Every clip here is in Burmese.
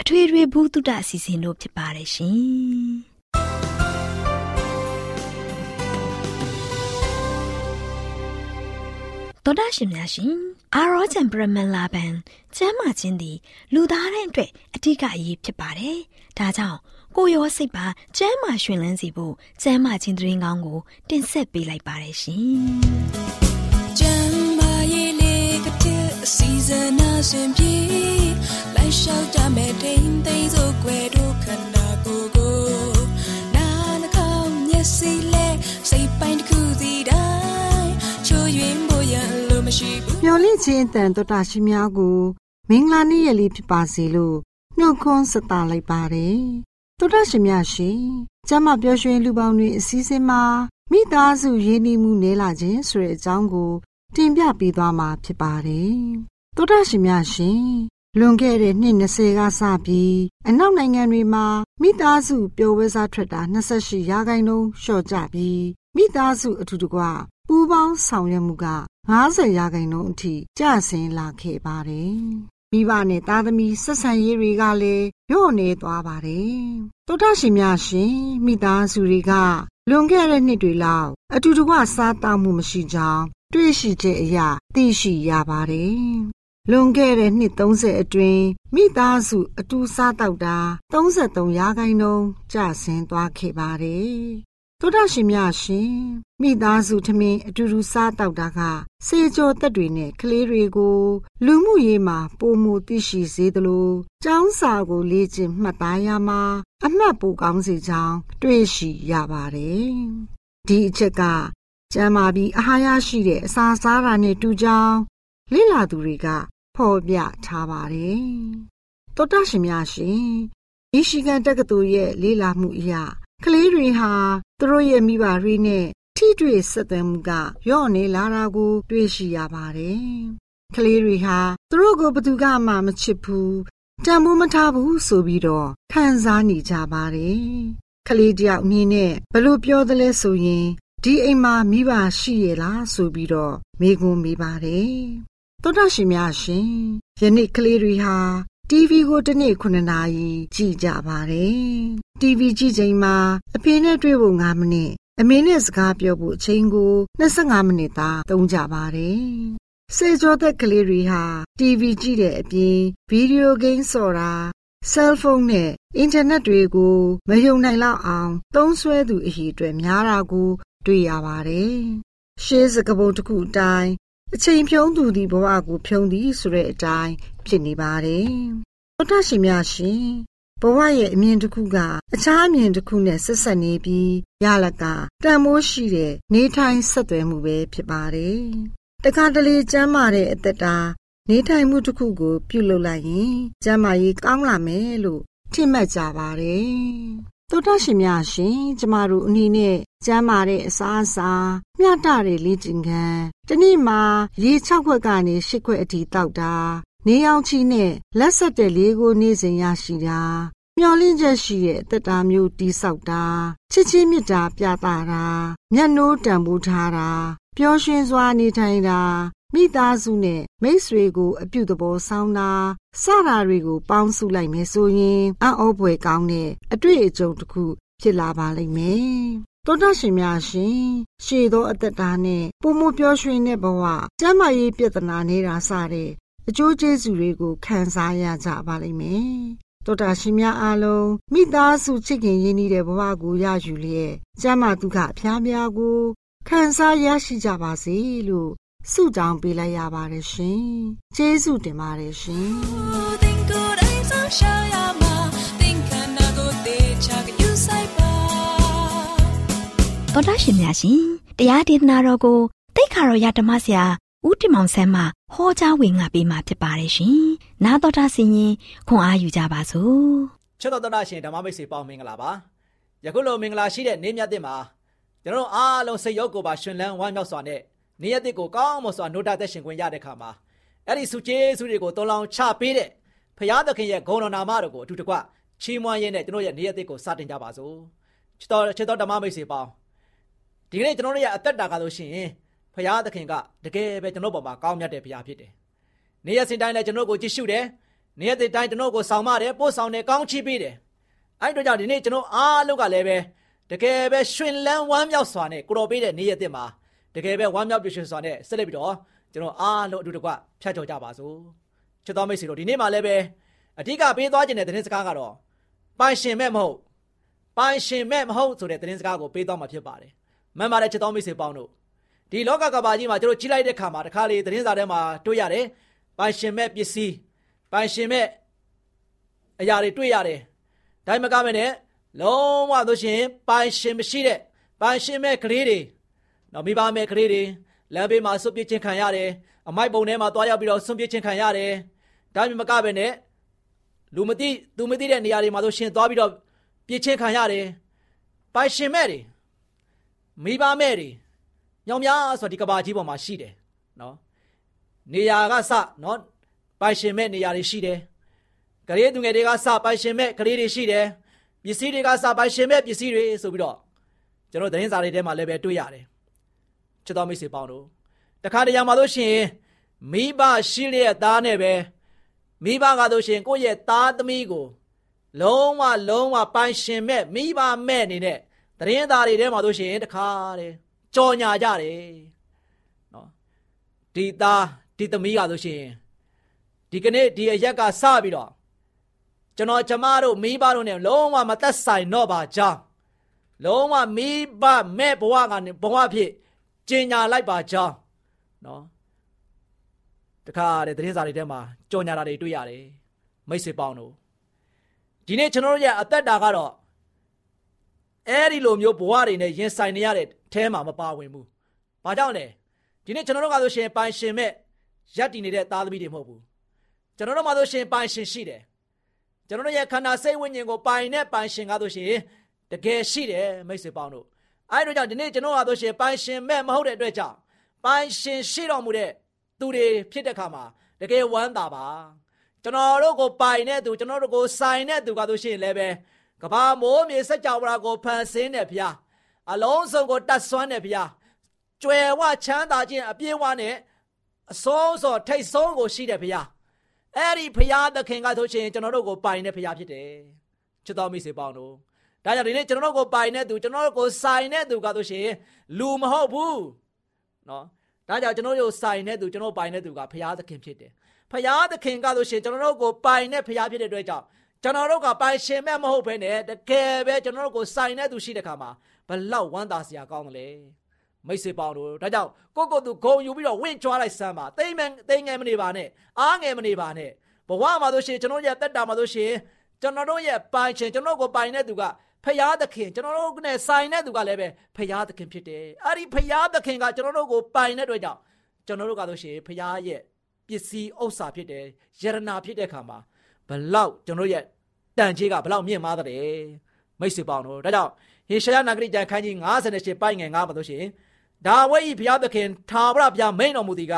အထွေထွေဘုဒ္ဓအစီအစဉ်တို့ဖြစ်ပါတယ်ရှင်တော်ဒရှင်များရှင်အာရောချံပရမန်လာဘန်ကျမ်းမာခြင်းသည်လူသားတိုင်းအတွက်အထူးအရေးဖြစ်ပါတယ်။ဒါကြောင့်ကိုရောစိတ်ပါကျမ်းမာရှင်လန်းစီဖို့ကျမ်းမာခြင်းတရင်ကောင်းကို တင်ဆက်ပေးလိုက်ပါတယ်ရှင်။ကျမ်းမာရေးလေးကတဲ့အစီအစဉ်အစဉ်ပြေ လိုက်လျှောက်ကြမဲ့ထိန်သိမ်းစို့ွယ်တို့ခန္ဓာကိုယ်ကိုနာနှာခေါင်းမျက်စိလဲစိတ်ပိုင်းတစ်ခုစီတိုင်းချိုးယွင်းဖို့ရလို့မရှိဘူးမျော်လင့်ခြင်းအတန်တော်တာရှိများကိုမင်္ဂလာနေ့ရက်လေးဖြစ်ပါစေလို့နှုတ်ခွန်းဆက်တာလိုက်ပါတယ်တော်တာရှင်များရှင်ကျမပျော်ရွှင်လူပေါင်းတွေအစည်းအဝေးမှာမိသားစုရင်းနှီးမှုနည်းလာခြင်းဆိုတဲ့အကြောင်းကို တင်ပြပေးသွားမှာဖြစ်ပါတယ်တော်တာရှင်များရှင် လွန်ခဲ့တဲ့နှစ်20ကစပြီးအနောက်နိုင်ငံတွေမှာမိသားစုပျော်ပွဲစားထွက်တာ28ရာခိုင်နှုန်းလျှော့ကျပြီးမိသားစုအထူးတကွပူးပေါင်းဆောင်ရွက်မှုက90ရာခိုင်နှုန်းအထိကျဆင်းလာခဲ့ပါတယ်။မိဘနဲ့သားသမီးဆက်ဆံရေးတွေကလည်းညှို့နေသွားပါတယ်။တောထရှင်များရှင်မိသားစုတွေကလွန်ခဲ့တဲ့နှစ်တွေလောက်အတူတကွစားတောက်မှုမရှိကြောင်းတွေ့ရှိချက်အရသိရှိရပါတယ် လွန်ခဲ့တဲ့နှစ်30အတွင်းမိသားစုအတူစားတောက်တာ33ရာခိုင်နှုန်းကျဆင်းသွားခဲ့ပါတယ်။သောတာရှင်များရှင်မိသားစုထမင်းအတူတူစားတောက်တာကစေကြောတက်တွေနဲ့ကလေးတွေကို လူမှုရေးမှာပုံမှုသိရှိစေသလိုကျောင်းစာကိုလေ့ကျင့်မှတ်သားရမှာအမှတ်ပိုကောင်းစေကြောင်းတွေ့ရှိရပါတယ်။ဒီအချက်ကကျမ်းမာပြီးအာဟာရရှိတဲ့အစာစားတာနဲ့တူကြောင်း လေ့လာသူတွေက ဖော်ပြထားပါတယ်။တောတရှင်များရှင်။ဤရှိကန်တက္ကသိုလ်ရဲ့လေ့လာမှုအရကလေးတွေဟာသူတို့ရဲ့မိဘတွေနဲ့ထိတွေ့ဆက်သွယ်မှုကရော့နေလာတာကို တွေ့ရှိရပါတယ်။ကလေးတွေဟာသူတို့ကိုဘယ်သူကမှမချစ်ဘူးတန်ဖိုးမထားဘူးဆိုပြီးတော့ခံစားနေကြပါတယ်။ကလေးတယောက်အနေနဲ့ဘလို့ပြောသလဲဆိုရင်ဒီအိမ်မှာမိဘရှိရလားဆိုပြီးတော့မေးခွန်းမေးပါတယ် တော်တော်ရှင်များရှင်ယနေ့ကလေးတွေဟာ TV ကိုတစ်နေ့9နာရီကြည့်ကြပါတယ် TV ကြည့်ချိန်မှာအဖေနဲ့တွေ့ဖို့9မိနစ်အမေနဲ့စကားပြောဖို့အချိန်ကို25မိနစ်သာသုံးကြပါတယ်စေကျော်သက်ကလေးတွေဟာ TV ကြည့်တဲ့အပြင်ဗီဒီယိုဂိမ်းဆော်တာဆဲလ်ဖုန်းနဲ့အင်တာနက်တွေကိုမယုံနိုင်လောက်အောင်သုံးစွဲသူအရေးအတွက်များတာကို တွေ့ရပါတယ်။ရှေးစကပုံတစ်ခုအတိုင်း အချိန်ဖြုံးသူသည်ဘဝကိုဖြုံးသည်ဆိုတဲ့အတိုင်းဖြစ်နေပါတယ်။သောတာရှင်များရှင်ဘဝရဲ့အမြင်တစ်ခုကအခြားအမြင်တစ်ခုနဲ့ဆက်ဆက်နေပြီးရလကတန်မိုးရှိတဲ့နေထိုင်ဆက်သွယ်မှုပဲဖြစ်ပါတယ်။တခါတလေကျမ်းမာတဲ့အသက်တာနေထိုင်မှုတစ်ခုကိုပြုလုပ်လိုက်ရင်ကျမ်းမာရေးကောင်းလာမယ်လို့ထင်မှတ်ကြပါတယ်။ သောတရှင်များရှင်ကျမတို့အနေနဲ့ကျမ်းမာတဲ့အစားအစာမျှတတဲ့လေ့ကျင့်ခန်းတနေ့မှာရေ၆ခွက်ကနေ၈ခွက်အထိတောက်တာနေအောင်ချီနဲ့လက်ဆက်တဲ့လေးကိုနေ့စဉ်ရရှိတာမျောလင့်ချက်ရှိတဲ့အသက်တာမျိုးတိဆောက်တာချစ်ချင်းမြတ်တာပြသတာမျက်နှိုးတန်ဖိုးထားတာပျော်ရွှင်စွာနေထိုင်တာ မိသားစုနဲ့မိတ်ဆွေကို အပြုသဘောဆောင်တာစတာတွေကို ပေါင်းစုလိုက်မယ်ဆိုရင်အံ့ဩဖွယ်ကောင်းတဲ့အတွေ့အကြုံတစ်ခုဖြစ်လာပါလိမ့်မယ်။တောတရှင်များရှင်ရှေသောအသက်တာနဲ့ပုံမပျော်ရွှင်တဲ့ဘဝကျမ်းမာရေးပြဿနာနေတာစတဲ့အကျိုးကျေးဇူးတွေကိုခံစားရကြပါလိမ့်မယ်။တောတာရှင်များအားလုံးမိသားစုချစ်ခင်ရင်းနှီးတဲ့ဘဝကိုရယူလျက်ကျမ်းမာဒုက္ခအဖျားများကိုခံစားရရှိကြပါစေလို့ ဆုတောင်းပေးလိုက်ရပါတယ်ရှင်။ကျေးဇူးတင်ပါတယ်ရှင်။တော်တာရှင်များရှင်တရားဒေသနာတော်ကိုတိတ်ခါတော်ရဓမ္မဆရာဦးတင်မောင်ဆန်းမှဟောကြားဝင်ငါပေးมาဖြစ်ပါတယ်ရှင်။နာတော်တာဆင်ရင်ခွန်အားယူကြပါစို့။ချစ်တော်တော်ရှင်ဓမ္မမိတ်ဆွေပေါင်းမင်္ဂလာပါ။ယခုလိုမင်္ဂလာရှိတဲ့နေ့မြတ်တဲ့မှာကျွန်တော်အားလုံးစိတ်ရောကိုယ်ပါရှင်လန်းဝမ်းမြောက်စွာနဲ့ နေ့ရက်ကိုကောင်းမွန်စွာနှုတ်သက်ရှင်ခွင့်ရတဲ့ခါမှာအဲ့ဒီစုကျေးစုတွေကိုတော်လောင်ချပေးတဲ့ဖရာသခင်ရဲ့ဂုဏ်တော်နာမတော်ကိုအထူးတကွချီးမွမ်းရင်းနဲ့ကျွန်တော်ရဲ့နေ့ရက်ကိုစတင်ကြပါစို့ချစ်တော်ချစ်တော်ဓမ္မမိတ်ဆွေပေါင်းဒီကနေ့ကျွန်တော်တို့ရဲ့အသက်တာကလို့ရှိရင်ဖရာသခင်ကတကယ်ပဲကျွန်တော်ပေါ်မှာကောင်းမြတ်တဲ့ဖရာဖြစ်တယ်နေ့ရက်စဉ်တိုင်းလည်းကျွန်တော်ကိုကြည့်ရှုတယ်နေ့ရက်တိုင်းကျွန်တော်ကိုဆောင်မတယ်ပို့ဆောင်တယ်ကောင်းချီးပေးတယ်အဲ့တို့ကြောင့်ဒီနေ့ကျွန်တော်အားလုံးကလည်းပဲတကယ်ပဲရှင်လန်းဝမ်းမြောက်စွာနဲ့ကိုတော်ပေးတဲ့နေ့ရက်တင်မှာ တကယ်ပဲဝမ်းမြောက်ပြည့်စုံစွာနဲ့ဆက်လက်ပြီးတော့ကျွန်တော်အားလုံးအတူတကွဖြတ်ကျော်ကြပါစို့ချစ်တော်မိတ်ဆွေတို့ဒီနေ့မှလည်းပဲအဓိကပေးသွားခြင်းတဲ့သတင်းစကားကတော့ပိုင်ရှင်မဲ့မဟုတ်ပိုင်ရှင်မဲ့မဟုတ်ဆိုတဲ့သတင်းစကားကိုပေးသွားမှာဖြစ်ပါတယ်မှန်ပါတယ်ချစ်တော်မိတ်ဆွေပေါင်းတို့ဒီလောကကဘာကြီးမှာကျွန်တော်ကြီးလိုက်တဲ့ခါမှာတခါလေသတင်းစာထဲမှာတွေ့ရတယ်ပိုင်ရှင်မဲ့ပစ္စည်းပိုင်ရှင်မဲ့အရာတွေတွေ့ရတယ်ဒါမှမကမဲ့နဲ့လုံးဝဆိုရှင်ပိုင်ရှင်မရှိတဲ့ပိုင်ရှင်မဲ့ကလေးတွေ နော်မိဘမဲ့ကလေးတွေလမ်းဘေးမှာဆွပြစ်ချင်းခံရတယ်အမိုက်ပုံထဲမှာသွားရောက်ပြီးတော့ဆွပြစ်ချင်းခံရတယ်ဒါမှမကပဲနဲ့လူမသိသူမသိတဲ့နေရာတွေမှာဆိုရှင်သွားပြီးတော့ပြစ်ချင်းခံရတယ်ပိုင်ရှင်မဲ့တွေမိဘမဲ့တွေညောင်များဆိုဒီကဘာကြီးပေါ်မှာရှိတယ်နော်နေရာကစနော်ပိုင်ရှင်မဲ့နေရာတွေရှိတယ်ကလေးသူငယ်တွေကစပိုင်ရှင်မဲ့ကလေးတွေရှိတယ်ပစ္စည်းတွေကစပိုင်ရှင်မဲ့ပစ္စည်းတွေဆိုပြီးတော့ကျွန်တော်သတင်းစာတွေထဲမှာလည်းပဲတွေ့ရတယ် ချစ်တော်မိတ်ဆွေပေါင်းတို့တခါတရံမှာလို့ရှိရင်မိဘရှိလျက်သားနဲ့ပဲမိဘကဆိုရှင်ကိုယ့်ရဲ့သားသမီးကို လုံးဝလုံးဝပိုင်ရှင်မဲ့မိဘမဲ့နေတဲ့တရင်သားတွေထဲမှာဆိုရှင်တခါတဲ့ကြော်ညာကြတယ်နော်ဒီသားဒီသမီးကဆိုရှင်ဒီကနေ့ဒီအရက်ကစပြီးတော့ကျွန်တော်ကျမတို့မိဘတို့နဲ့လုံးဝမသက်ဆိုင်တော့ပါကြောင်းလုံးဝမိဘမဲ့ဘဝကနေဘဝဖြစ် ကျင်ညာလိုက်ပါကြောင်းနော်တခါတဲ့သတင်းစာတွေထဲမှာကြော်ညာတာတွေတွေ့ရတယ်မိတ်ဆွေပေါင်းတို့ဒီနေ့ကျွန်တော်တို့ရဲ့အသက်တာကတော့အဲ့ဒီလိုမျိုးဘဝတွေနဲ့ရင်ဆိုင်နေရတဲ့အဲမှာမပါဝင်ဘူး။ဘာကြောင့်လဲဒီနေ့ကျွန်တော်တို့ကဆိုရှင်ပိုင်ရှင်မဲ့ရက်တည်နေတဲ့သားသမီးတွေမဟုတ်ဘူး။ကျွန်တော်တို့မှဆိုရှင်ပိုင်ရှင်ရှိတယ်။ကျွန်တော်တို့ရဲ့ခန္ဓာစိတ်ဝိညာဉ်ကိုပိုင်နဲ့ပိုင်ရှင်ကားဆိုရှင်တကယ်ရှိတယ်မိတ်ဆွေပေါင်းတို့ အဲ့တို့ကြောင့်ဒီနေ့ကျွန်တော်ကဆိုရှင်ပိုင်ရှင်မဲ့မဟုတ်တဲ့အတွက်ကြောင့်ပိုင်ရှင်ရှိတော်မူတဲ့သူတွေဖြစ်တဲ့ခါမှာတကယ်ဝမ်းသာပါကျွန်တော်တို့ကိုပိုင်တဲ့သူကျွန်တော်တို့ကိုဆိုင်တဲ့သူကဆိုရှင်လည်းပဲကဘာမိုးမြေစัจ java ကိုဖန်ဆင်းတဲ့ဘုရားအလုံးစုံကိုတတ်ဆွမ်းတဲ့ဘုရားကျွယ်ဝချမ်းသာခြင်းအပြည့်အဝနဲ့အဆုံးစွန်ထိတ်ဆုံးကိုရှိတဲ့ဘုရားအဲ့ဒီဘုရားသခင်ကဆိုရှင်ကျွန်တော်တို့ကိုပိုင်တဲ့ဘုရားဖြစ်တယ်ချစ်တော်မိစေပေါင်းတို့ ဒါကြောင့်ဒီနေ့ကျွန်တော်တို့ကိုပိုင်တဲ့သူကျွန်တော်တို့ကိုဆိုင်တဲ့သူကဆိုရှင်လူမဟုတ်ဘူးနော်ဒါကြောင့်ကျွန်တော်တို့ဆိုင်တဲ့သူကျွန်တော်ပိုင်တဲ့သူကဘုရားသခင်ဖြစ်တယ်ဘုရားသခင်ကဆိုရှင်ကျွန်တော်တို့ကိုပိုင်တဲ့ဘုရားဖြစ်တဲ့အတွက်ကြောင့်ကျွန်တော်တို့ကပိုင်ရှင်မဲ့မဟုတ်ဘဲနဲ့တကယ်ပဲကျွန်တော်တို့ကိုဆိုင်တဲ့သူရှိတဲ့ခါမှာဘလောက်ဝမ်းသာစရာကောင်းတယ်လေမိတ်ဆွေပေါင်းတို့ဒါကြောင့်ကိုကိုသူဂုံယူပြီးတော့ဝင့်ကြွားလိုက်စမ်းပါတိမ်မန်တိမ်ငယ်မနေပါနဲ့အားငယ်မနေပါနဲ့ဘဝမှာဆိုရှင်ကျွန်တော်ရဲ့တက်တာမှာဆိုရှင် ကျွန်တော်တို့ရဲ့ပိုင်ခြင်းကျွန်တော်ကိုပိုင်တဲ့သူကဖရာသခင်ကျွန်တော်တို့နဲ့ဆိုင်တဲ့သူကလည်းပဲဖရာသခင်ဖြစ်တယ်အဲ့ဒီဖရာသခင်ကကျွန်တော်တို့ကိုပိုင်တဲ့အတွက်ကြောင့်ကျွန်တော်တို့ကဆိုရှင်ဖရာရဲ့ပစ္စည်းဥစ္စာဖြစ်တယ်ယရနာဖြစ်တဲ့ခါမှာဘလောက်ကျွန်တော်ရဲ့တန်ကြီးကဘလောက်မြင့်မားတဲ့မိတ်ဆွေပေါင်းတို့ဒါကြောင့်ဟေရှာယနဂရိကျမ်းခန်းကြီး58ပိုင်ငယ်9မှာဆိုရှင်ဒါဝိဤဘုရားသခင်ထာဝရဘုရားမိန်တော်မူသည်က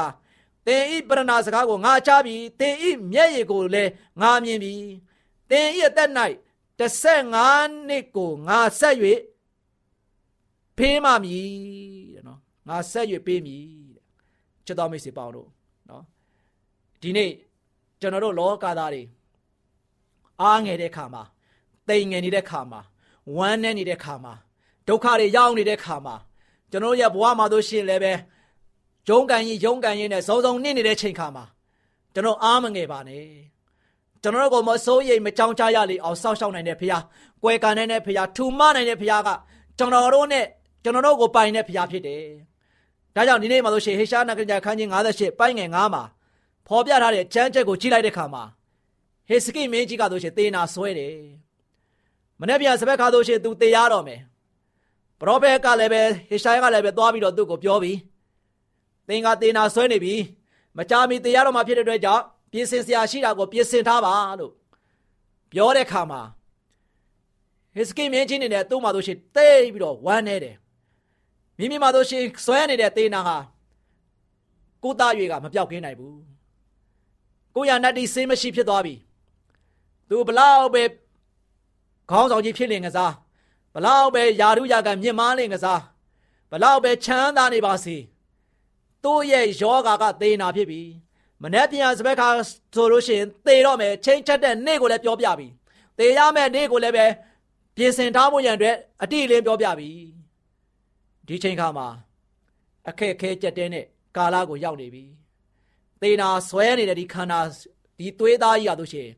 သင်ဤပရဏာစကားကိုငါကြားပြီးသင်ဤမျက်ရည်ကိုလည်းငါမြင်ပြီး သင်ဤအသက်၌15နှစ်ကိုငါဆက်၍ဖေးမှမည်တဲ့နော်ငါဆက်၍ပေးမည်တဲ့ချစ်တော်မိတ်ဆွေပေါင်းတို့နော်ဒီနေ့ကျွန်တော်တို့လောကသားတွေအားငယ်တဲ့ခါမှာတိမ်ငယ်နေတဲ့ခါမှာဝမ်းနည်းနေတဲ့ခါမှာဒုက္ခတွေရောက်နေတဲ့ခါမှာကျွန်တော်ရဲ့ဘဝမှာတို့ရှင်လည်းပဲဂျုံကန်ရင်ဂျုံကန်ရင်နဲ့စုံစုံနစ်နေတဲ့ချိန်ခါမှာကျွန်တော်အားမငယ်ပါနဲ့ ကျွန်တော်တို့ကိုမစိုးရိမ်မကြောက်ကြရလေအောင်စောင့်ရှောက်နိုင်တဲ့ဖခင်ကွယ်ကန်နိုင်တဲ့ဖခင်ထူမနိုင်တဲ့ဖခင်ကကျွန်တော်တို့နဲ့ကျွန်တော်တို့ကိုပိုင်တဲ့ဖခင်ဖြစ်တယ်ဒါကြောင့်ဒီနေ့မှာလို့ရှိရင်ဟေရှာနဂရခန်းကြီး58ပိုင်းငယ်9မှာဖော်ပြထားတဲ့ကျမ်းချက်ကိုကြည့်လိုက်တဲ့အခါမှာဟေစကိမင်းကြီးကဆိုရှင်သေနာဆွဲတယ်မနေ့ပြန်စပက်ခါဆိုရှင်သူသေရတော့မယ်ပရောဖက်ကလည်းပဲဟေရှာယကလည်းပဲသွားပြီးတော့သူ့ကိုပြောပြီးသင်ကသေနာဆွဲနေပြီမကြမီသေရတော့မှဖြစ်တဲ့အတွက်ကြောင့် ပြင်ဆင်စရာရှိတာကိုပြင်ဆင်ထားပါလို့ပြောတဲ့ခါမှာဟေစကိမင်းကြီးနေနဲ့သူ့မှာဆိုရှင်တိတ်ပြီးတော့ဝမ်းနေတယ်မိမိမှာဆိုရှင်ဆွဲနေတဲ့သေနာဟာကိုသားရွေကမပြောက်ကင်းနိုင်ဘူးကိုရနတ်တီစင်းမရှိဖြစ်သွားပြီသူဘလောက်ပဲခေါင်းဆောင်ကြီးဖြစ်လင်ကစားဘလောက်ပဲယာရုယာကမြင့်မားလင်ကစားဘလောက်ပဲချမ်းသာနေပါစေသူ့ရဲ့ယောဂါကသေနာဖြစ်ပြီ မနေ့ပြန်စပက်ခါဆိုလို့ရှိရင်သေတော့မယ်ချိန်ချက်တဲ့နေ့ကိုလည်းပြောပြပြီသေရမယ့်နေ့ကိုလည်းပဲပြင်ဆင်ထားဖို့ရန်အတွက်အတိအလင်းပြောပြပြီဒီချိန်ခါမှာအခက်ခဲကြက်တဲနဲ့ကာလကိုရောက်နေပြီသေနာဆွဲနေတဲ့ဒီခန္ဓာဒီသွေးသားကြီးရလို့ရှိရင်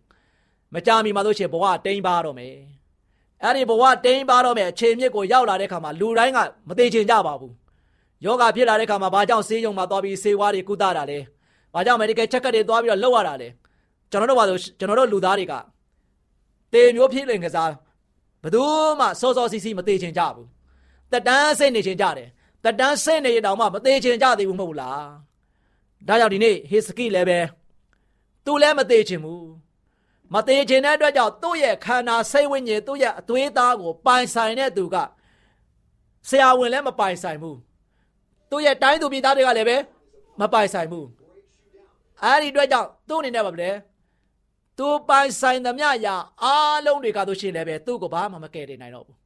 မကြမီမှာလို့ရှိရင်ဘဝတိမ်ပါတော့မယ်အဲ့ဒီဘဝတိမ်ပါတော့မယ်အခြေမြစ်ကိုရောက်လာတဲ့ခါမှာလူတိုင်းကမသေးချင်ကြပါဘူးယောဂဖြစ်လာတဲ့ခါမှာဘာကြောင့်ဆေးရုံမှာသွားပြီးဆေးဝါးတွေကုသတာလဲ ဘာကြောင့် medical check တွေသွားပြီးတော့လုပ်ရတာလဲကျွန်တော်တို့ပါဆိုကျွန်တော်တို့လူသားတွေကတေမျိုးဖြစ်လင်ကစားဘယ်သူမှစောစောစီးစီးမသေးချင်ကြဘူးတက်တန်းစိတ်နေချင်ကြတယ်တက်တန်းစိတ်နေရတောင်မှမသေးချင်ကြသေးဘူးမဟုတ်လားဒါကြောင့်ဒီနေ့ဟေစကိလည်းပဲသူလည်းမသေးချင်ဘူးမသေးချင်တဲ့အတွက်ကြောင့်သူ့ရဲ့ခန္ဓာစိတ်ဝိညာဉ်သူ့ရဲ့အသွေးသားကိုပိုင်ဆိုင်တဲ့သူကဆရာဝန်လည်းမပိုင်ဆိုင်ဘူးသူ့ရဲ့တိုင်းသူပြည်သားတွေကလည်းပဲမပိုင်ဆိုင်ဘူး အဲ့ဒီအတွက်ကြောင့်သူ့အနေနဲ့ပါဗျာသူပိုင်ဆိုင်သမျှရာအားလုံးတွေကတို့ရှိလည်းပဲသူ့ကိုဘာမှမကယ်တင်နိုင်တော့ဘူး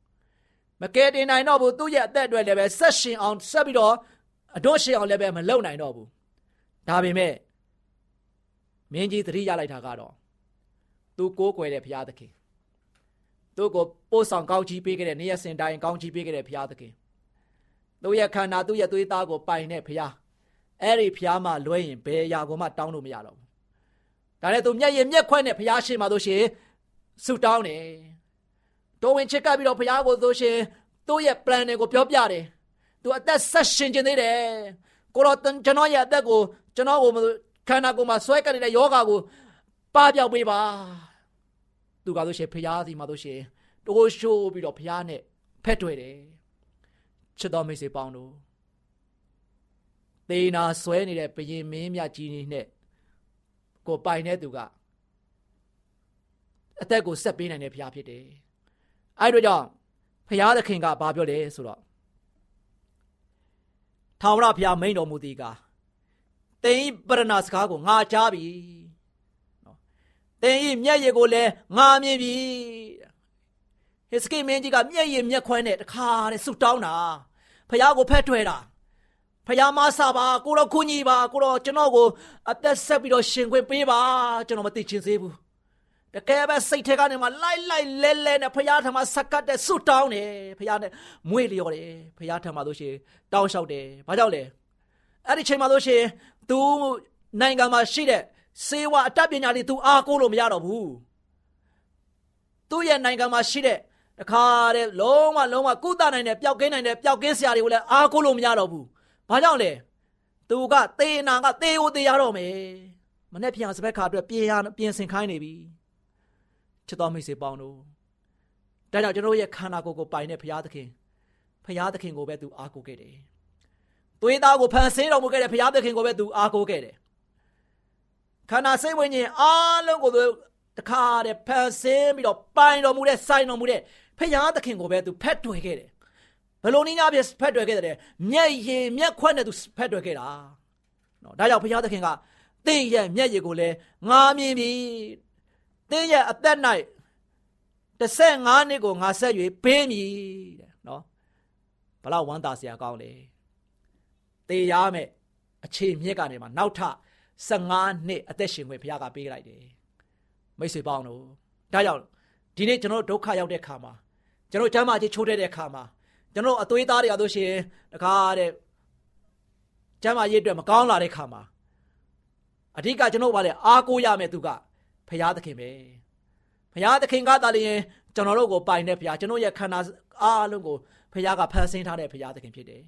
မကယ်တင်နိုင်တော့ဘူးသူ့ရဲ့အသက်အတွက်လည်းပဲဆက်ရှင်အောင်ဆက်ပြီးတော့အတော့ရှင်အောင်လည်းပဲမလုပ်နိုင်တော့ဘူးဒါပေမဲ့မင်းကြီးသတိရလိုက်တာကတော့သူကိုးကွယ်တဲ့ဘုရားသခင်သူ့ကိုပို့ဆောင်ကောင်းချီးပေးခဲ့တဲ့နေရစင်တိုင်းကောင်းချီးပေးခဲ့တဲ့ဘုရားသခင်သူ့ရဲ့ခန္ဓာသူ့ရဲ့သွေးသားကိုပိုင်တဲ့ဘုရား အဲ့ဒီဘုရားမှလွဲရင်ဘယ်အရာကိုမှတောင်းလို့မရတော့ဘူးဒါနဲ့သူမျက်ရည်မျက်ခွက်နဲ့ဘုရားရှိမှတို့ရှင်ဆုတောင်းတယ်တော်ဝင်ချစ်ကပ်ပြီးတော့ဘုရားကိုဆိုရှင်သူ့ရဲ့ plan တွေကိုပြောပြတယ်သူအသက်ဆက်ရှင်ခြင်းသေးတယ်ကိုတော့ကျွန်တော်ရဲ့အသက်ကိုကျွန်တော်ကိုခန္ဓာကိုယ်မှာဆွဲကပ်နေတဲ့ယောဂါကိုပပြောက်ပေးပါသူကဆိုရှင်ဖျားစီမှာဆိုရှင်တိုးရှိုးပြီးတော့ဖျားနဲ့ဖက်တွေ့တယ်ချစ်တော်မိတ်ဆွေပေါင်းတို့ သေနာဆွဲနေတဲ့ဘရင်မင်းမြကြီးနဲ့ကိုပိုင်တဲ့သူကအသက်ကိုဆက်ပေးနိုင်တဲ့ဖျားဖြစ်တယ်အဲ့တို့ကြောင့်ဖျားသခင်ကဘာပြောလဲဆိုတော့ထာဝရဘုရားမိန်တော်မူသည်ကတင်ပရဏစကားကိုငါကြားပြီသင်ဤမျက်ရည်ကိုလည်းငါမြင်ပြီဟစ်စကိမင်းကြီးကမျက်ရည်မျက်ခွန်းနဲ့တခါတဲ့ဆုတောင်းတာဖះကိုဖက်ထွယ်တာ ဖះမဆာပါကိုတော့ခွန်ကြီးပါကိုတော့ကျွန်တော်ကိုအသက်ဆက်ပြီးတော့ရှင်ခွင့်ပေးပါကျွန်တော်မသိချင်သေးဘူးတကယ်ပဲစိတ်ထဲကနေမှလိုက်လိုက်လဲလဲနဲ့ဖះထမဆက်ကတ်တဲ့ဆုတောင်းတယ်ဖះနဲ့မွေ့လျော်တယ်ဖះထမလို့ရှိရင်တောင်းလျှောက်တယ်ဘာကြောင့်လဲအဲ့ဒီချိန်မှာလို့ရှိရင် तू နိုင်ငံမှာရှိတဲ့စေဝါအတတ်ပညာတွေ तू အားကိုးလို့မရတော့ဘူးသူ့ရဲ့နိုင်ငံမှာရှိတဲ့တခါတဲ့လုံးဝလုံးဝကုသနိုင်တဲ့ပျောက်ကင်းနိုင်တဲ့ပျောက်ကင်းစရာတွေကိုလည်းအားကိုးလို့မရတော့ဘူး ဘာကြောင့်လဲသူကသေနာကသေကိုသေရတော့မယ်မနေ့ပြန်စပက်ခါအတွက်ပြင်ရပြင်ဆင်ခိုင်းနေပြီချစ်တော်မိတ်ဆွေပေါင်းတို့ဒါကြောင့်ကျွန်တော်ရဲ့ခန္ဓာကိုယ်ကိုပိုင်တဲ့ဘုရားသခင်ဘုရားသခင်ကိုပဲသူအားကိုးခဲ့တယ်။သွေးသားကိုဖန်ဆင်းတော်မူခဲ့တဲ့ဘုရားသခင်ကိုပဲသူအားကိုးခဲ့တယ်။ခန္ဓာစိတ်ဝိညာဉ်အားလုံးကိုသူတခါတည်းဖန်ဆင်းပြီးတော့ပိုင်တော်မူတဲ့စိုင်တော်မူတဲ့ဖခင်သခင်ကိုပဲသူဖက်တွယ်ခဲ့တယ် ဘယ်လိုနည်းများပြဖက်တွယ်ခဲ့တယ်မျက်ရည်မျက်ခွက်နဲ့သူဖက်တွယ်ခဲ့တာနော်ဒါကြောင့်ဖခင်သခင်ကသင်ရဲ့မျက်ရည်ကိုလည်းငါမြင်ပြီသင်ရဲ့အသက်၌15နှစ်ကိုငါဆက်၍ပေးမည်တဲ့နော်ဘလောက်ဝမ်းသာစရာကောင်းလဲတေရမယ်အခြေမြစ်ကနေမှနောက်ထ15နှစ်အသက်ရှင်ခွင့်ဘုရားကပေးလိုက်တယ်မိတ်ဆွေပေါင်းတို့ဒါကြောင့်ဒီနေ့ကျွန်တော်ဒုက္ခရောက်တဲ့ခါမှာကျွန်တော်ကျမ်းမာခြင်းချိုးတဲ့တဲ့ခါမှာ ကျွန်တော်အသွေးသားတွေရလို့ရှိရင်တခါတဲ့ကျမ်းမာရေးအတွက်မကောင်းလာတဲ့ခါမှာအဓိကကျွန်တော်ကလည်းအားကိုးရမယ်သူကဖရာသခင်ပဲဖရာသခင်ကသာလျှင်ကျွန်တော်တို့ကိုပိုင်တဲ့ဖရာကျွန်တော်ရဲ့ခန္ဓာအားလုံးကိုဖရာကဖန်ဆင်းထားတဲ့ဖရာသခင်ဖြစ်တယ်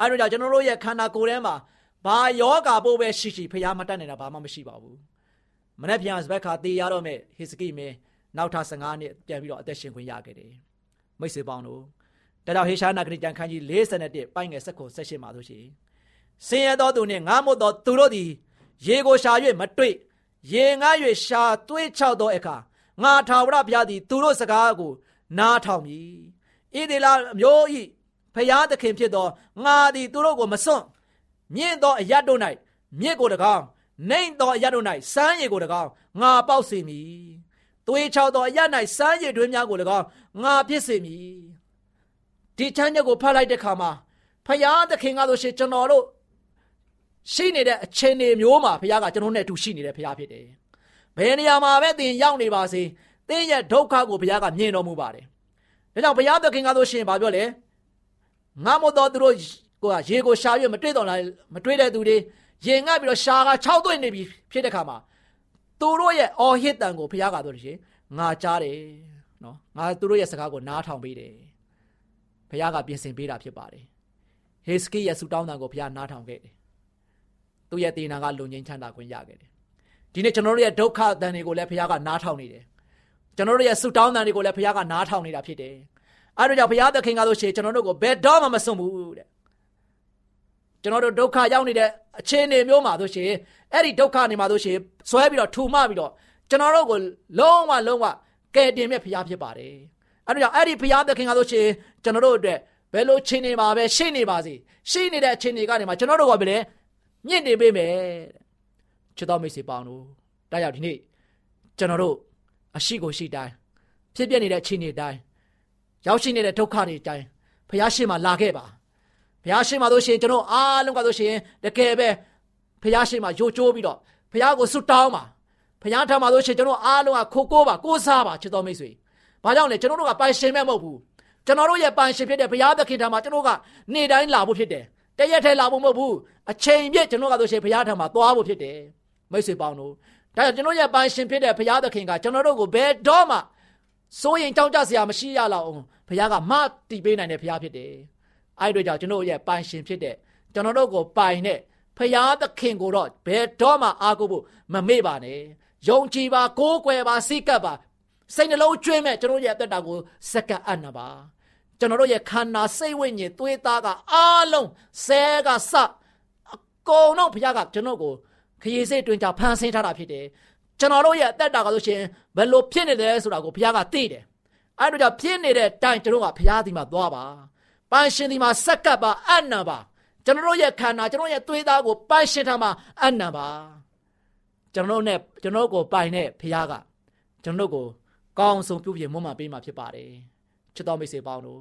အဲဒါကြောင့်ကျွန်တော်တို့ရဲ့ခန္ဓာကိုယ်ထဲမှာဘာယောဂါပို့ပဲရှိရှိဖရာမတတ်နိုင်တာဘာမှမရှိပါဘူးမနေ့ပြန်စဘက်ခါတေးရတော့မဲ့ဟေစကိမင်းနောက်ထပ်15နှစ်ပြန်ပြီးတော့အသက်ရှင်ခွင့်ရခဲ့တယ်မိတ်ဆွေပေါင်းတို့ ဒါကြောင့်ဟေရှာနာဂရိကျမ်းခန်းကြီး51ပိုင်းငယ်7 78မှာဆိုရှင်ဆင်းရဲသောသူနှင့်ငားမွတ်သောသူတို့သည်ရေကိုရှာ၍မတွေ့ရေငား၍ရှာသွေးချောက်သောအခါငါထာဝရဘုရားသည်သူတို့စကားကိုနားထောင်မည်ဣဒေလာမျိုးဤဖျားသခင်ဖြစ်သောငါသည်သူတို့ကိုမစွန့်မြင့်သောအရတ်တို့၌မြစ်ကိုတကောင်နှိမ့်သောအရတ်တို့၌စမ်းရည်ကိုတကောင်ငါပေါက်စေမည်သွေးချောက်သောအရတ်၌စမ်းရည်တွင်များကိုတကောင်ငါဖြစ်စေမည် ဒီချမ်းချက်ကိုဖတ်လိုက်တဲ့ခါမှာဖယားသခင်ကဆိုရှင်ကျွန်တော်တို့ရှိနေတဲ့အခြေအနေမျိုးမှာဖယားကကျွန်တော်နဲ့အတူရှိနေတဲ့ဖယားဖြစ်တယ်။ဘယ်နေရာမှာပဲသင်ရောက်နေပါစေသင်ရဲ့ဒုက္ခကိုဖယားကမြင်တော်မူပါတယ်။ဒါကြောင့်ဖယားသခင်ကဆိုရှင်ဘာပြောလဲငါမတော်သူတို့ကိုကရေကိုရှာရွေးမတွေ့တော့လားမတွေ့တဲ့သူတွေရင်ငတ်ပြီးတော့ရှာက6သွင်းနေပြီဖြစ်တဲ့ခါမှာသူတို့ရဲ့အော်ဟစ်တန်ကိုဖယားကဆိုလို့ရှိရင်ငါကြားတယ်နော်ငါသူတို့ရဲ့စကားကိုနားထောင်ပေးတယ် ဘုရားကပြင်ဆင်ပေးတာဖြစ်ပါတယ်ဟေစကိရဲ့ဆူတောင်းတန်ကိုဘုရားနားထောင်ခဲ့တယ်သူ့ရဲ့တေနာကလုံငင်းချမ်းသာခွင့်ရခဲ့တယ်ဒီနေ့ကျွန်တော်တို့ရဲ့ဒုက္ခတန်တွေကိုလည်းဘုရားကနားထောင်နေတယ်ကျွန်တော်တို့ရဲ့ဆူတောင်းတန်တွေကိုလည်းဘုရားကနားထောင်နေတာဖြစ်တယ်အဲဒါကြောင့်ဘုရားသခင်ကဆိုရှင်ကျွန်တော်တို့ကိုဘယ်တော့မှမစွန့်ဘူးတဲ့ကျွန်တော်တို့ဒုက္ခရောက်နေတဲ့အခြေအနေမျိုးမှာဆိုရှင်အဲ့ဒီဒုက္ခနေမှာဆိုရှင်ဆွဲပြီးတော့ထူမပြီးတော့ကျွန်တော်တို့ကိုလုံးဝလုံးဝကယ်တင်မဲ့ဘုရားဖြစ်ပါတယ် အဲ့ဒါကြောင့်အဲ့ဒီဘုရားသခင်ကဆိုရှင်ကျွန်တော်တို့အတွက်ဘယ်လိုချင်းနေပါပဲရှိနေပါစေရှိနေတဲ့ချင်းတွေကနေမှကျွန်တော်တို့ကပဲလေမြင့်နေပေးမယ်ချစ်တော်မိတ်ဆွေပေါင်းတို့ဒါကြောင့်ဒီနေ့ကျွန်တော်တို့အရှိကိုရှိတိုင်းဖြစ်ပြနေတဲ့ချင်းတွေတိုင်းရောက်ရှိနေတဲ့ဒုက္ခတွေတိုင်းဘုရားရှင်မှာလာခဲ့ပါဘုရားရှင်မှာဆိုရှင်ကျွန်တော်အားလုံးကဆိုရှင်တကယ်ပဲဘုရားရှင်မှာယိုကျိုးပြီးတော့ဘုရားကိုဆုတောင်းပါဘုရားထံမှာဆိုရှင်ကျွန်တော်အားလုံးကခိုကိုးပါကိုးစားပါချစ်တော်မိတ်ဆွေ ဘာကြောင့်လဲကျွန်တော်တို့ကပိုင်ရှင်မဲ့မဟုတ်ဘူးကျွန်တော်တို့ရဲ့ပိုင်ရှင်ဖြစ်တဲ့ဘုရားသခင်ထံမှာကျွန်တော်ကနေ့တိုင်းလာဖို့ဖြစ်တယ်တရက်ထဲလာဖို့မဟုတ်ဘူးအချိန်ပြည့်ကျွန်တော်ကဆိုရှင်ဘုရားထံမှာသွားဖို့ဖြစ်တယ်မိတ်ဆွေပေါင်းတို့ဒါကြောင့်ကျွန်တော်ရဲ့ပိုင်ရှင်ဖြစ်တဲ့ဘုရားသခင်ကကျွန်တော်တို့ကိုဘယ်တော့မှစိုးရင်ကြောက်ကြစရာမရှိရလောက်အောင်ဘုရားကမတည်ပေးနိုင်တဲ့ဘုရားဖြစ်တယ်အဲ့တို့ကြောင့်ကျွန်တော်ရဲ့ပိုင်ရှင်ဖြစ်တဲ့ကျွန်တော်တို့ကိုပိုင်တဲ့ဖရာသခင်ကိုတော့ဘယ်တော့မှအားကိုးဖို့မမေ့ပါနဲ့ယုံကြည်ပါကိုးကွယ်ပါစိတ်ကပ်ပါ စိတ်နှလုံးကျွေးမဲ့ကျွန်တော်ရဲ့အသက်တာကိုစက္ကန့်အံ့နာပါကျွန်တော်တို့ရဲ့ခန္ဓာစိတ်ဝိညာဉ်သွေးသားကအားလုံးဆဲကစအကုန်လုံးဘုရားကကျွန်တော်ကိုခရီးစိတ်တွင်ကြဖန်ဆင်းထားတာဖြစ်တယ်ကျွန်တော်တို့ရဲ့အသက်တာကဆိုရှင်ဘယ်လိုဖြစ်နေတယ်ဆိုတာကိုဘုရားကသိတယ်အဲ့တို့ကြောင့်ဖြစ်နေတဲ့တိုင်ကျွန်တော်ကဘုရားဒီမှာသွားပါပန်းရှင်ဒီမှာစက္ကပ်ပါအံ့နာပါကျွန်တော်ရဲ့ခန္ဓာကျွန်တော်ရဲ့သွေးသားကိုပန်းရှင်ထားမှာအံ့နာပါကျွန်တော်နဲ့ကျွန်တော်ကိုပိုင်တဲ့ဘုရားကကျွန်တော်ကို ကောင်းဆုံးပြုပြင်မွမ်းမပေးမှာဖြစ်ပါတယ်ချစ်တော်မိတ်ဆွေပေါင်းတို့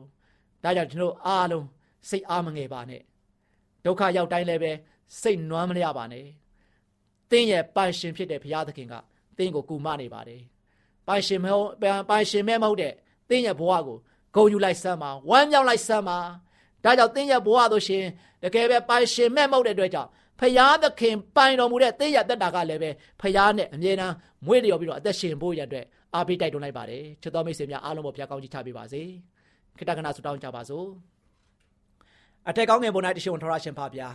ဒါကြောင့်ကျွန်တော်အားလုံးစိတ်အားမငယ်ပါနဲ့ဒုက္ခရောက်တိုင်းလည်းပဲစိတ်နွမ်းမရပါနဲ့တင်းရဲ့ပိုင်ရှင်ဖြစ်တဲ့ဘုရားသခင်ကတင်းကိုကူမနေပါတယ်ပိုင်ရှင်မဟုတ်ပိုင်ရှင်မဲမဟုတ်တဲ့တင်းရဲ့ဘဝကိုဂုဏ်ယူလိုက်စမ်းပါဝမ်းမြောက်လိုက်စမ်းပါဒါကြောင့်တင်းရဲ့ဘဝဆိုရှင်တကယ်ပဲပိုင်ရှင်မဲ့မဟုတ်တဲ့အတွက်ကြောင့်ဖရာသခင်ပိုင်တော်မူတဲ့တင်းရဲ့တက်တာကလည်းပဲဖရာနဲ့အမြဲတမ်းမွေးလျော်ပြီးတော့အသက်ရှင်ဖို့ရတဲ့ အားပေးတိုက်တွန်းလိုက်ပါတယ်ချစ်တော်မိတ်ဆွေများအားလုံးပေါ်ဖရာကောင်းကြီးချပေးပါစေခိတ္တကနာဆုတောင်းကြပါစို့အထက်ကောင်းငယ်ပေါ်၌တရှိန်ထောရရှင်ဖာဗျာ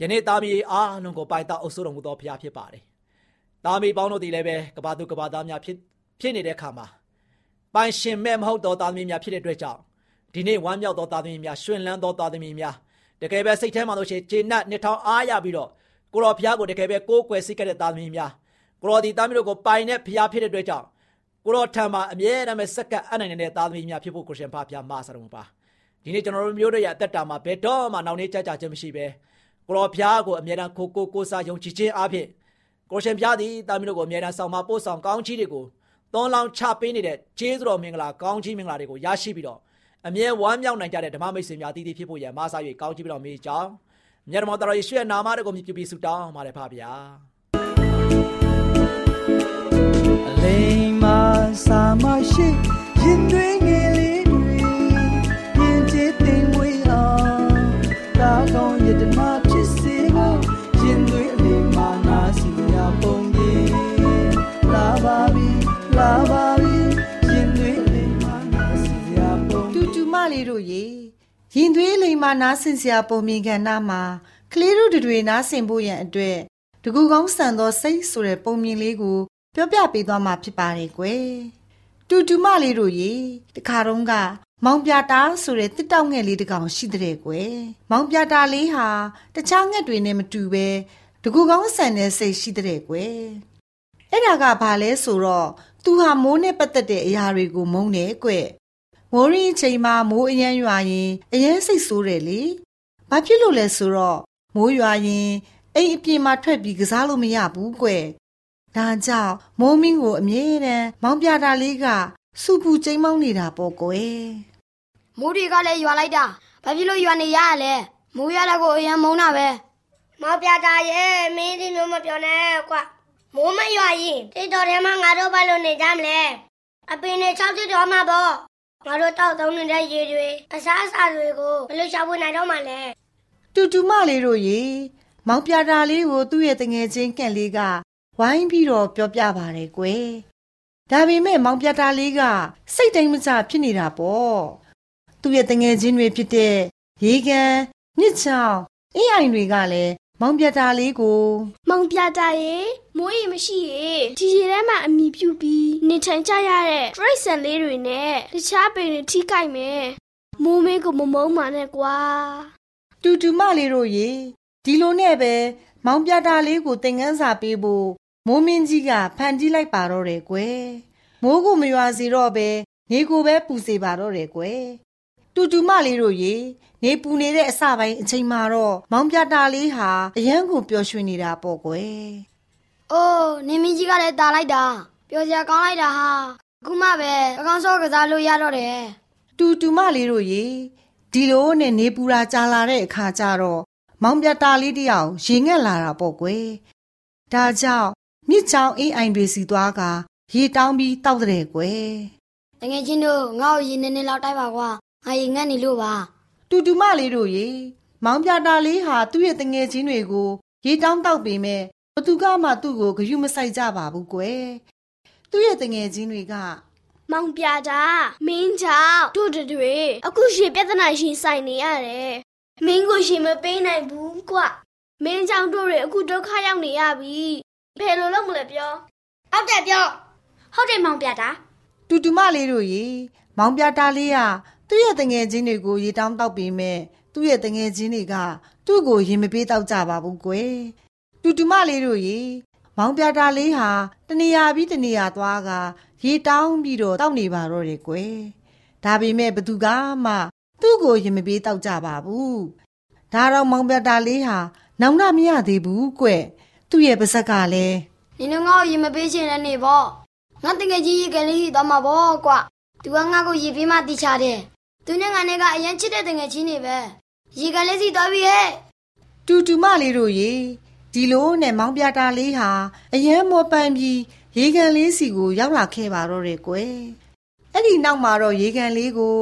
ယနေ့သားမီးအားလုံးကိုပိုင်တော်အုပ်စိုးတော်မူသောဖရာဖြစ်ပါတယ်သားမီးပေါင်းတို့သည်လည်းပဲကဘာသူကဘာသားများဖြစ်ဖြစ်နေတဲ့ခါမှာပိုင်ရှင်မဲ့မဟုတ်သောသားသမီးများဖြစ်တဲ့အတွက်ကြောင့်ဒီနေ့ဝမ်းမြောက်သောသားသမီးများရှင်လန်းသောသားသမီးများတကယ်ပဲစိတ်ထဲမှာလို့ရှိရင်ဂျေနတ်နှစ်ထောင်အားရပြီးတော့ကိုတော်ဘုရားကိုတကယ်ပဲကိုးကွယ်စိတ်ကတဲ့သားသမီးများကိုတော်ဒီသားသမီးတို့ကိုပိုင်တဲ့ဘုရားဖြစ်တဲ့အတွက်ကြောင့် ကိုတော်ထံမှာအမြဲတမ်းပဲစက္ကပ်အနိုင်နေတဲ့သားသမီးများဖြစ်ဖို့ကိုရှင်ဖာဘုရားမဆရာတော်ပါဒီနေ့ကျွန်တော်တို့မျိုးတို့ရဲ့အသက်တာမှာဘယ်တော့မှနောက်နေကြကြခြင်းမရှိပဲကိုတော်ဘုရားကိုအမြဲတမ်းကိုကိုကိုစားယုံကြည်ခြင်းအပြင်ကိုရှင်ဘုရားသည်သားသမီးတို့ကိုအမြဲတမ်းဆောင်မပို့ဆောင်ကောင်းချီးတွေကိုသွန်လောင်းချပေးနေတဲ့ဂျေဇုတော်မင်္ဂလာကောင်းချီးမင်္ဂလာတွေကိုရရှိပြီးတော့အမြဲဝမ်းမြောက်နိုင်ကြတဲ့ဓမ္မမိတ်ဆွေများတည်တည်ဖြစ်ဖို့ရမဆာ၍ကောင်းချီးပြီးတော့မိကြောင်းမြတ်တော်တော်ယေရှုရဲ့နာမတော်ကိုမြည်ပြီးဆုတောင်းပါတယ်ဖပါဗျာ ရှိရင်တွင်ငယ်လေးတွေရင်ကျေးသိမ်ဝေးအောင်တာကောင်းယတနာဖြစ်စေဖို့ရင်တွင်အလိမ်မာနာစီရပုံကြီးလာပါပြီလာပါပြီရင်တွင်အလိမ်မာနာစီရပုံတူတူမလေးတို့ရေရင်သွေးလိမ်မာနားဆင်စရာပုံမြင်ကဏ္ဍမှာကလေးတို့တွေနားဆင်ဖို့ရန်အတွက်တကူကောင်းဆန်သောစိတ်ဆိုတဲ့ပုံမြင်လေးကို ပြောပြပေးသွားမှာဖြစ်ပါတယ်ကွယ် တူတူမလေးတို့ရေတခါတုန်းကမောင်ပြတာဆိုတဲ့တစ်တောက်ငှက်လေးတစ်ကောင်ရှိတဲ့ကွယ်မောင်ပြတာလေးဟာတခြားငှက်တွေနဲ့မတူပဲတကူကောင်းဆန်တဲ့စိတ်ရှိတဲ့ကွယ်အဲ့ဒါကဘာလဲဆိုတော့သူဟာမိုးနဲ့ပတ်သက်တဲ့အရာတွေကိုမုန်းတယ်ကွမိုးရင်းချိန်မှာမိုးအရမ်းရွာရင်အရမ်းစိတ်ဆိုးတယ်လေ။ဘာဖြစ်လို့လဲဆိုတော့မိုးရွာရင်အိမ်အပြင်မှာထွက်ပြီးကစားလို့မရဘူးကွ။ ဒါကြောင့်မိုးမင်းကိုအမြဲတမ်းမောင်းပြတာလေးကစူပူကျိမ်းမောင်းနေတာပေါ့ကွယ်။မိုးတွေကလည်းရွာလိုက်တာ။ဘာဖြစ်လို့ရွာနေရရလဲ။မိုးရတာကိုအရန်မုန်းတာပဲ။မောင်ပြတာရဲ့မင်းဒီလိုမပြောနဲ့ကွာ။မိုးမရွာရင်တိတ်တော်ထဲမှာငါတို့ဘာလို့နေကြမလဲ။အပင်နဲ့၆တိတော်မှာပေါ့ငါတို့တောက်သုံးနေတဲ့ရေတွေအစားအစာတွေကိုဘယ်လိုရှာဖွေနိုင်တော့မှလဲတူတူမလေးတို့ရေမောင်ပြတာလေးကိုသူ့ရဲ့တငယ်ချင်းကန့်လေးက ဝိုင်းပြီးတော့ပြောပြပါတယ်ကွယ်ဒါပေမဲ့မောင်ပြတာလေးကစိတ်တိုင်းမကျဖြစ်နေတာပေါ့သူ့ရဲ့တငယ်ချင်းတွေဖြစ်တဲ့ရေကန်ညစ်ချောင်းအင်းအိုင်တွေကလည်းမောင်ပြတာလေးကိုမောင်ပြတာရေမိုးရီမရှိရေဒီရေထဲမှာအမိပြုပြီးနေထိုင်ကြရတဲ့တရိတ်ဆန်လေးတွေနဲ့တခြားပင်တွေထိကြိုက်မယ်မိုးမင်းကိုမမုန်းပါနဲ့ကွာတူတူမလေးတို့ရေဒီလိုနဲ့ပဲမောင်ပြတာလေးကိုသင်ငန်းစာပေးဖို့ မိုးမင်းကြီးကဖန်တီးလိုက်ပါတော့တယ်ကွယ်မိုးကိုမရွာစေတော့ပဲနေကိုပဲပူစေပါတော့တယ်ကွယ်တူတူမလေးတို့ရေနေပူနေတဲ့အစပိုင်းအချိန်မှာတော့မောင်ပြတာလေးဟာအရန်ကိုပျော်ရွှင်နေတာပေါ့ကွယ်။အိုးနေမင်းကြီးကလည်းတာလိုက်တာပျော်စရာကောင်းလိုက်တာဟာအခုမှပဲအကောင်စောကစားလို့ရတော့တယ်။တူတူမလေးတို့ရေဒီလိုနဲ့နေပူတာကြာလာတဲ့အခါကျတော့မောင်ပြတာလေးတယောက်ရေငက်လာတာပေါ့ကွယ်။ဒါကြောင့် မြစ်ချောင်းအေးအိုင်တွေစီသွားကရေတောင်းပြီးတောက်တဲ့ကွယ်။တကယ်ချင်းတို့ငါ့ကိုရေနေနေလောက်တိုက်ပါကွာ။ငါရေငတ်နေလို့ပါ။တူတူမလေးတို့ရေမောင်ပြတာလေးဟာသူ့ရဲ့တငယ်ချင်းတွေကိုရေတောင်းတောက်ပေမဲ့ဘသူကမှသူ့ကိုဂရုမစိုက်ကြပါဘူးကွယ်သူ့ရဲ့တငယ်ချင်းတွေကမောင်ပြတာမင်းကြောင့်တို့တွေအခုရှင်ပြဿနာရှင်ဆိုင်နေရတယ်မင်းကိုရှင်မပေးနိုင်ဘူးကွမင်းကြောင့်တို့တွေအခုဒုက္ခရောက်နေရပြီ ဘယ်လိုလုပ်မလဲပြောဟုတ်တယ်ပြောဟုတ်တယ်မောင်ပြတာတူတူမလေးတို့ရေမောင်ပြတာလေးကသူ့ရဲ့တငယ်ချင်းတွေကိုရေတောင်းတောက်ပြီးမဲ့သူ့ရဲ့တငယ်ချင်းတွေကသူ့ကိုရင်မပေးတောက်ကြပါဘူးကွယ်တူတူမလေးတို့ရေမောင်ပြတာလေးဟာတနေရာပြီးတနေရာသွားကရေတောင်းပြီးတော့တောက်နေပါတော့တယ်ကွယ်ဒါပေမဲ့ဘသူကမှသူ့ကိုရင်မပေးတောက်ကြပါဘူးဒါတော့မောင်ပြတာလေးဟာနောင်တမရသေးဘူးကွ သူ့ရဲ့ပါဇက်ကလည်းနင်တို့ငါ့ကိုရင်မပေးချင်တဲ့နေပေါ့ငါတကယ်ကြီးရေကလေးသွားမှာပေါ့ကွသူကငါ့ကိုရေပေးမှတိချတယ်သူနဲ့ငါနဲ့ကအရင်ချစ်တဲ့တငယ်ချင်းတွေပဲရေကန်လေးစီသွားပြီဟဲ့တူတူမလေးတို့ရေဒီလိုနဲ့မောင်ပြတာလေးဟာအရင်မောပန်းပြီးရေကန်လေးစီကိုရောက်လာခဲ့ပါတော့တယ်ကွယ်အဲ့ဒီနောက်မှာတော့ရေကန်လေးကို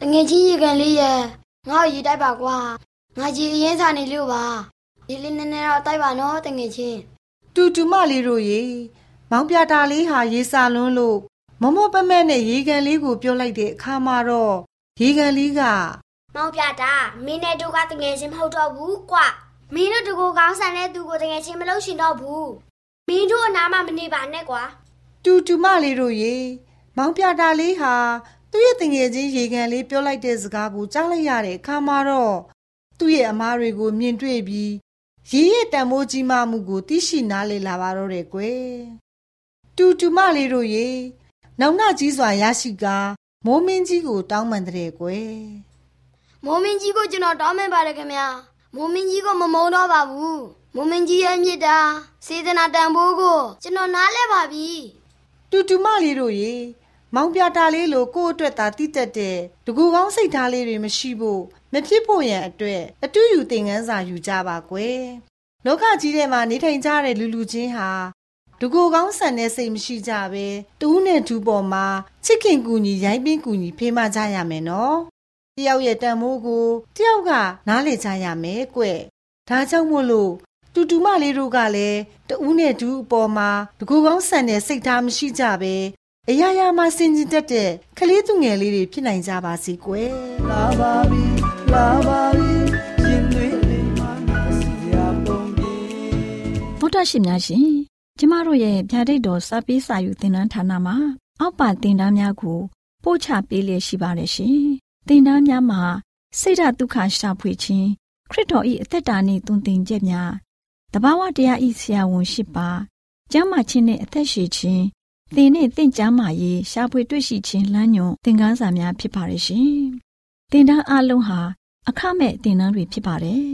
တငယ်ချင်းရေကန်လေးရဲ့ငါ့ကိုရေတိုက်ပါကွာငါကြီးအရင်စားနေလို့ပါ ဒီလေးနည်းနည်းတော့တိုက်ပါနော်တငယ်ချင်းတူတူမလေးတို့ရေမောင်ပြတာလေးဟာရေစာလွန်းလို့မမောပမဲနဲ့ရေကန်လေးကိုပြောလိုက်တဲ့အခါမှာတော့ရေကန်လေးကမောင်ပြတာမင်းနဲ့တို့ကတငယ်ချင်းမဟုတ်တော့ဘူးကွမင်းတို့တကူကောင်းဆန်တဲ့သူကိုတငယ်ချင်းမလို့ရှင်တော့ဘူးမင်းတို့အနားမှာမနေပါနဲ့ကွာတူတူမလေးတို့ရေမောင်ပြတာလေးဟာသူ့ရဲ့တငယ်ချင်းရေကန်လေးပြောလိုက်တဲ့စကားကိုကြားလိုက်ရတဲ့အခါမှာတော့သူ့ရဲ့အမားတွေကိုမြင်တွေ့ပြီး ရေရဲ့တန်မိုးကြီးမားမှုကိုသိရှိနားလည်လာပါတော့တယ်ကွယ်တူတူမလေးတို့ရေနောင်နာကြီးစွာရရှိကာမိုးမင်းကြီးကိုတောင်းပန်တဲ့ကွယ်မိုးမင်းကြီးကိုကျွန်တော်တောင်းပန်ပါတယ်ခင်ဗျာမိုးမင်းကြီးကိုမမုန်းတော့ပါဘူးမိုးမင်းကြီးရဲ့မြစ်တာစေတနာတန်ဖိုးကိုကျွန်တော်နားလဲပါပြီတူတူမလေးတို့ရေ မောင်ပြတာလေးလိုကိုယ့်အတွက်သာတိတက်တဲ့တကူကောင်းစိတ်ထားလေးတွေမရှိဖို့မဖြစ်ဖို့ရန်အတွက်အတူယူသင်ခန်းစာယူကြပါကွယ်လောကကြီးထဲမှာနေထိုင်ကြတဲ့လူလူချင်းဟာတကူကောင်းဆန်တဲ့စိတ်မရှိကြပဲတူးနဲ့ဒူပေါ်မှာချစ်ခင်ကူညီရိုင်းပင်းကူညီဖေးမကြရမယ်နော်တယောက်ရဲ့တန်မိုးကိုတယောက်ကနားလေကြရမယ်ကွဒါကြောင့်မို့လို့တူတူမလေးတို့ကလည်းတူးနဲ့ဒူးအပေါ်မှာတကူကောင်းဆန်တဲ့စိတ်ထားမရှိကြပဲ အရာရာမှာစင်ကျင်တတ်တဲ့ကလေးသူငယ်လေးတွေဖြစ်နိုင်ကြပါစေကွယ်လာပါပြီလာပါပြီရင်သွေးလေးမှငါစီရပုံပြေဗုဒ္ဓရှင်များရှင်ကျမတို့ရဲ့ဗျာဒိတ်တော်စာပေးစာယူသင်တန်းဌာနမှာ အောက်ပါသင်တန်းများကို ပို့ချပေးလျက်ရှိပါတယ်ရှင်သင်တန်းများမှာစိတ်ဓာတ်ဒုက္ခရှာဖွေခြင်းခရစ်တော်၏အသက်တာနှင့်တုန်သင်ချက်များတဘာဝတရားဤဆရာဝန်ရှိပါကျမ်းမာခြင်းနှင့်အသက်ရှည်ခြင်း သင်နှင့်သင်ကျမ်းမာရေးရှာဖွေတွေ့ရှိခြင်းလမ်းညွန်သင်ခန်းစာများဖြစ်ပါရဲ့ရှင်သင်တန်းအလုံးဟာအခမဲ့သင်တန်းတွေဖြစ်ပါတယ်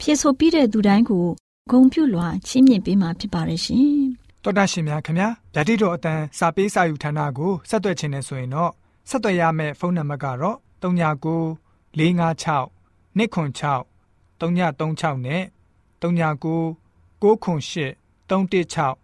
ဖြစ်ဆိုပြီးတဲ့သူတိုင်းကိုဂုံပြုလွှာချီးမြှင့်ပေးမှာဖြစ်ပါရဲ့ရှင်တော်တာရှင်များခင်ဗျာဓာတိတော်အတန်းစာပေးစာယူဌာနကိုဆက်သွယ်ခြင်းနဲ့ဆိုရင်တော့ဆက်သွယ်ရမယ့်ဖုန်းနံပါတ်ကတော့39 656 296 336နဲ့39 98 316